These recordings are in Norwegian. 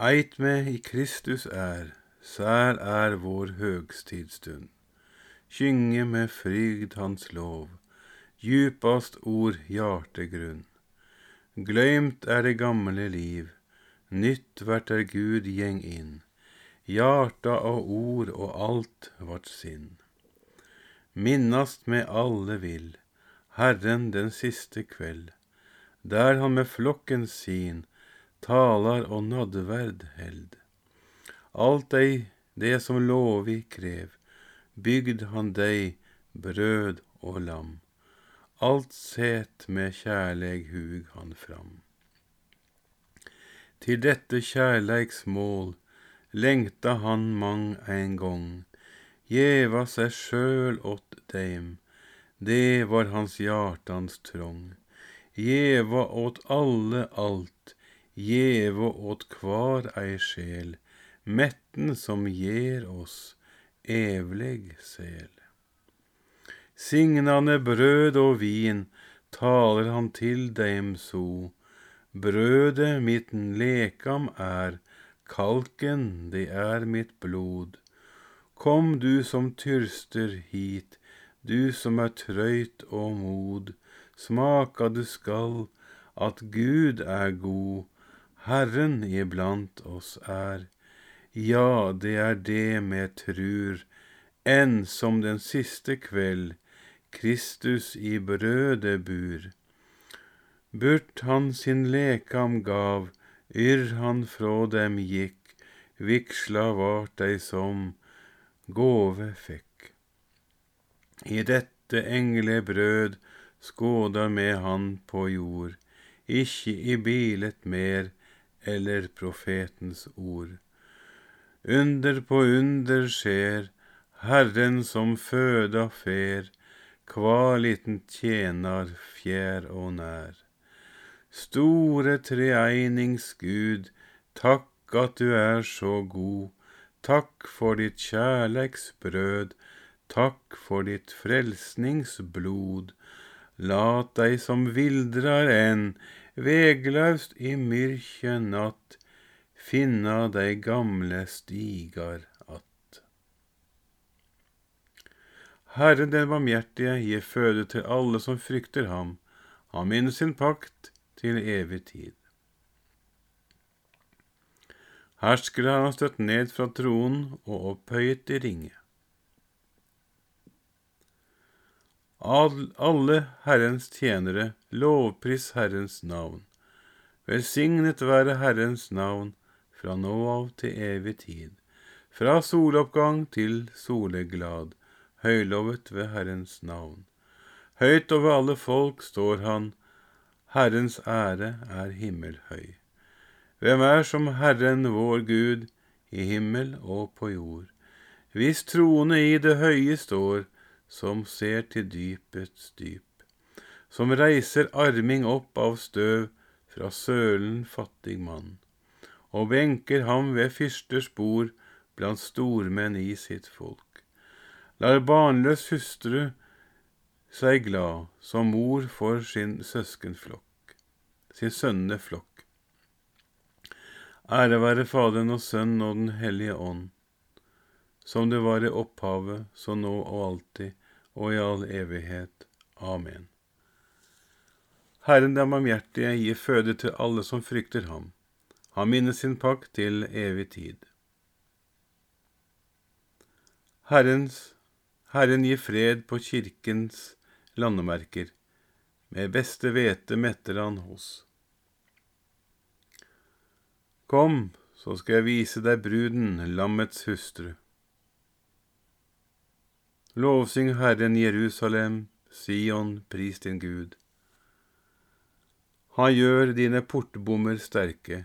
Eit med i Kristus er, sær er vår høgstidstund. Kynge med frygd Hans lov, djupast ord hjartegrunn. Gløymt er det gamle liv, nytt vert er Gud gjeng inn. Hjarta og ord og alt vart sinn. Minnast med alle vil, Herren den siste kveld, der han med flokken sin talar og nådverd held. Alt dei det som lovi krev, bygd han dei brød og lam. Alt set med kjærleg hug han fram. Til dette kjærleiks mål lengta han mang ein gong, gjeva seg sjøl åt deim, det var hans hjartans trong. Gjeva åt alle alt, gjeva åt kvar ei sjel, metten som gjer oss evleg sel. Signande brød og vin taler han til dem so. Brødet mitt lekam er, kalken det er mitt blod. Kom du som tyrster hit, du som er trøyt og mod, smaka du skal at Gud er god, Herren iblant oss er. Ja, det er det med trur, enn som den siste kveld Kristus i brødet bur. Burt han sin lekam gav, yrr han frå dem gikk, vigsla vart dei som gåve fikk. I dette engle brød Skåda med han på jord, ikkje i bilet mer eller profetens ord. Under på under skjer, Herren som føda fer, kva liten tjenar fjær og nær. Store treeinings Gud, takk at du er så god, takk for ditt kjærleiksbrød, takk for ditt frelsningsblod. Lat deg som vildrar enn, veglaust i myrkje natt, finna dei gamle stigar att. Herren den barmhjertige gir føde til alle som frykter ham, han minner sin pakt til evig tid. Herskere har han støtt ned fra tronen og opphøyet i ringe. Alle Herrens tjenere, lovpris Herrens navn. Velsignet være Herrens navn fra nå av til evig tid, fra soloppgang til soleglad, høylovet ved Herrens navn. Høyt over alle folk står han, Herrens ære er himmelhøy. Hvem er som Herren vår Gud, i himmel og på jord, hvis troende i det høye står, som ser til dypets dyp, som reiser arming opp av støv fra sølen fattig mann, og benker ham ved fyrsters bord blant stormenn i sitt folk. Lar barnløs hustru seg glad som mor for sin søskenflokk, sin sønneflokk. Ære være Faderen og Sønnen og Den hellige ånd, som det var i opphavet, så nå og alltid, og i all evighet. Amen. Herren den barmhjertige gir føde til alle som frykter ham. Han minner sin pakt til evig tid. Herrens, Herren gir fred på kirkens landemerker. Med beste hvete metter han hos. Kom, så skal jeg vise deg bruden, lammets hustru. Lovsyng Herren Jerusalem, Sion, pris din Gud. Han gjør dine portbommer sterke,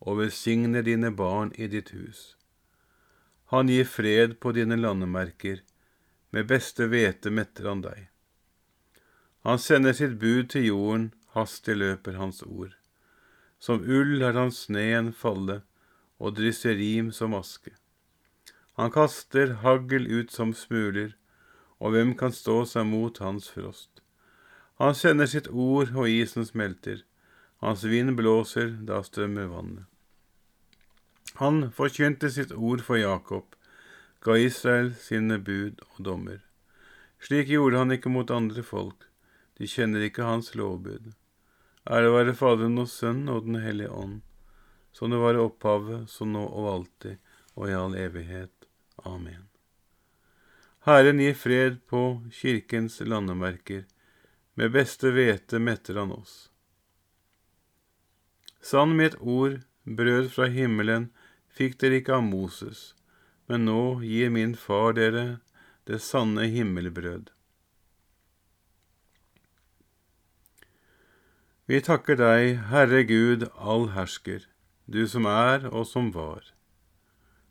og velsigner dine barn i ditt hus. Han gir fred på dine landemerker, med beste hvete metter han deg. Han sender sitt bud til jorden, hastig løper hans ord. Som ull lar han sneen falle, og drysser rim som aske. Han kaster hagl ut som smuler, og hvem kan stå seg mot hans frost? Han sender sitt ord, og isen smelter. Hans vind blåser, da strømmer vannet. Han forkynte sitt ord for Jakob, ga Israel sine bud og dommer. Slik gjorde han ikke mot andre folk, de kjenner ikke hans lovbud. Ære være Faderen og Sønnen og Den hellige ånd, som det var i opphavet, så nå og alltid og i all evighet. Amen. Herren gir fred på kirkens landemerker, med beste hvete metter han oss. Sann mitt ord, brød fra himmelen, fikk dere ikke av Moses, men nå gir min far dere det sanne himmelbrød. Vi takker deg, Herre Gud allhersker, du som er og som var,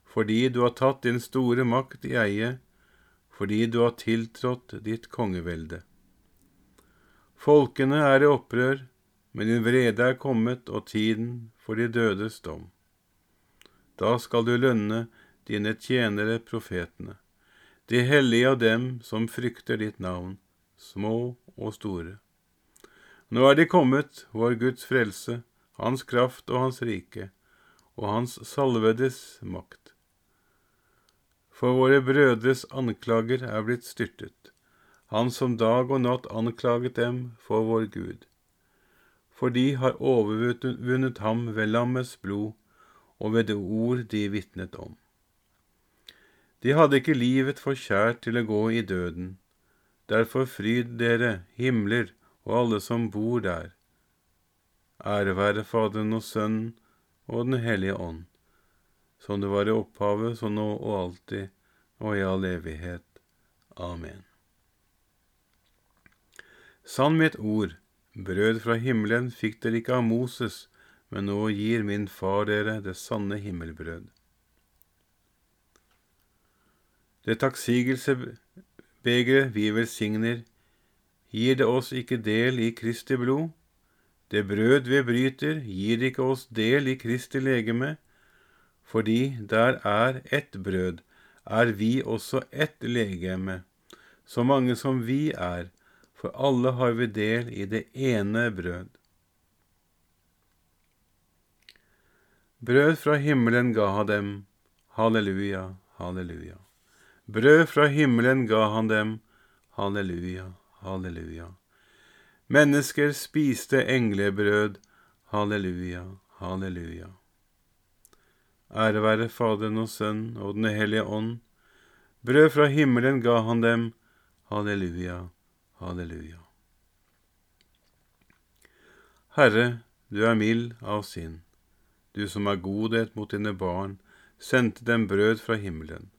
fordi du har tatt din store makt i eie, fordi du har tiltrådt ditt kongevelde. Folkene er i opprør, men din vrede er kommet, og tiden for de dødes dom. Da skal du lønne dine tjenere profetene, de hellige av dem som frykter ditt navn, små og store. Nå er de kommet, vår Guds frelse, Hans kraft og Hans rike, og Hans salvedes makt. For våre brødres anklager er blitt styrtet han som dag og natt anklaget dem for vår Gud. For de har overvunnet ham ved lammets blod og ved det ord de vitnet om. De hadde ikke livet for kjært til å gå i døden. Derfor fryd dere, himler og alle som bor der. Ære være Faderen og Sønnen og Den hellige ånd, som det var i opphavet, så nå og alltid og i all evighet. Amen. Sann mitt ord, brød fra himmelen fikk dere ikke av Moses, men nå gir min far dere det sanne himmelbrød. Det takksigelsebegeret vi velsigner, gir det oss ikke del i Kristi blod? Det brød vi bryter, gir det ikke oss del i Kristi legeme? Fordi der er ett brød, er vi også ett legeme, så mange som vi er, for alle har vi del i det ene brød. Brød fra himmelen ga han dem, halleluja, halleluja. Brød fra himmelen ga han dem, halleluja, halleluja. Mennesker spiste englebrød, halleluja, halleluja. Ære være Faderen og Sønnen og Den hellige ånd. Brød fra himmelen ga han dem, halleluja, Halleluja. Herre, du er mild av sinn. Du som er godhet mot dine barn, sendte dem brød fra himmelen.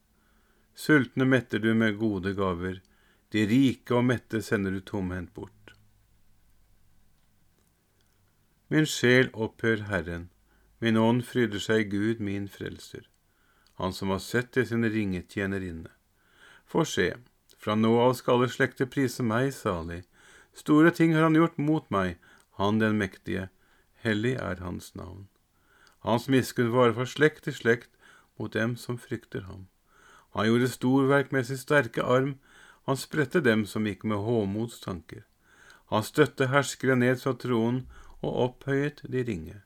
Sultne metter du med gode gaver, de rike og mette sender du tomhendt bort. Min sjel opphør Herren, min ånd fryder seg Gud, min frelser, Han som har sett til sin inne. For se, fra nå av skal alle slekter prise meg salig. Store ting har han gjort mot meg, han den mektige. Hellig er hans navn. Hans miskunn varer fra slekt til slekt mot dem som frykter ham. Han gjorde storverk med sin sterke arm, han spredte dem som gikk med håmods tanker. Han støtte herskere ned fra tronen og opphøyet de ringe.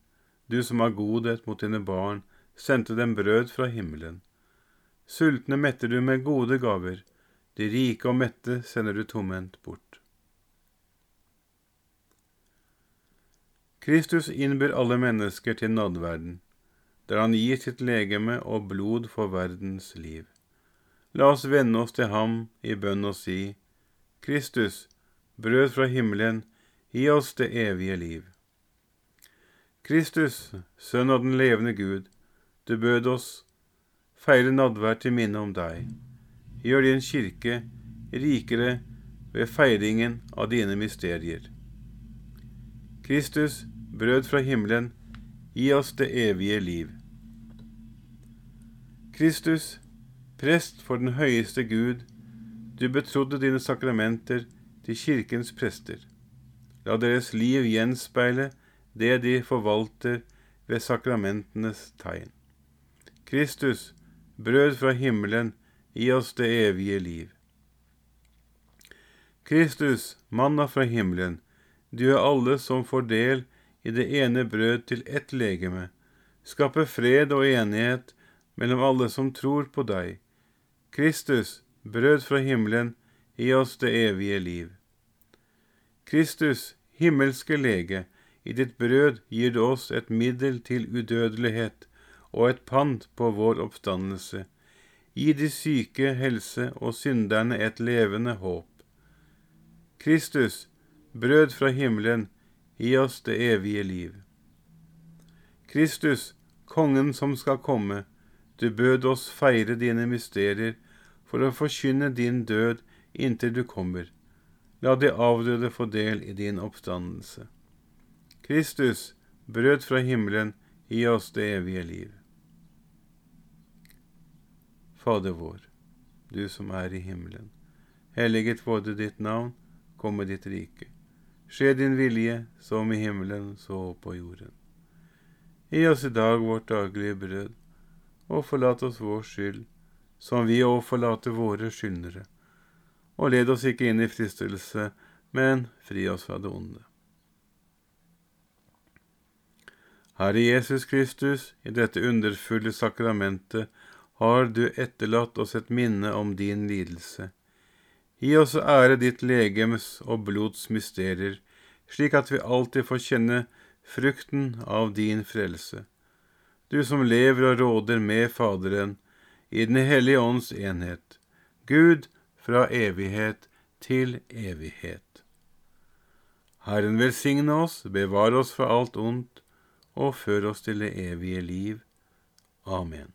du som har godhet mot dine barn, sendte dem brød fra himmelen. Sultne metter du med gode gaver, de rike og mette sender du tomhendt bort. Kristus innbyr alle mennesker til nådverden, der han gir sitt legeme og blod for verdens liv. La oss vende oss til ham i bønn og si, Kristus, brød fra himmelen, gi oss det evige liv. Kristus, Sønn av den levende Gud, du bød oss feire nadvær til minne om deg. Gjør din kirke rikere ved feiringen av dine mysterier. Kristus, brød fra himmelen, gi oss det evige liv. Kristus, prest for den høyeste Gud, du betrodde dine sakramenter til kirkens prester. La deres liv gjenspeile det de forvalter ved sakramentenes tegn. Kristus, brød fra himmelen, gi oss det evige liv. Kristus, manna fra himmelen, du er alle som får del i det ene brød til ett legeme, skape fred og enighet mellom alle som tror på deg. Kristus, brød fra himmelen, gi oss det evige liv. Kristus, himmelske lege, i ditt brød gir du oss et middel til udødelighet og et pant på vår oppstandelse. Gi de syke helse og synderne et levende håp. Kristus, brød fra himmelen, gi oss det evige liv. Kristus, kongen som skal komme, du bød oss feire dine mysterier for å forkynne din død inntil du kommer. La de avdøde få del i din oppstandelse. Kristus, brød fra himmelen, gi oss det evige liv. Fader vår, du som er i himmelen. Helliget vorde ditt navn, komme ditt rike. Skje din vilje, som i himmelen, så på jorden. Gi oss i dag vårt daglige brød, og forlat oss vår skyld, som vi òg forlater våre skyldnere. Og led oss ikke inn i fristelse, men fri oss fra det onde. Herre Jesus Kristus, i dette underfulle sakramentet har du etterlatt oss et minne om din lidelse. Gi oss å ære ditt legems og blods mysterier, slik at vi alltid får kjenne frukten av din frelse. Du som lever og råder med Faderen i Den hellige ånds enhet, Gud fra evighet til evighet. Herren velsigne oss, bevare oss fra alt ondt, og før oss til det evige liv. Amen.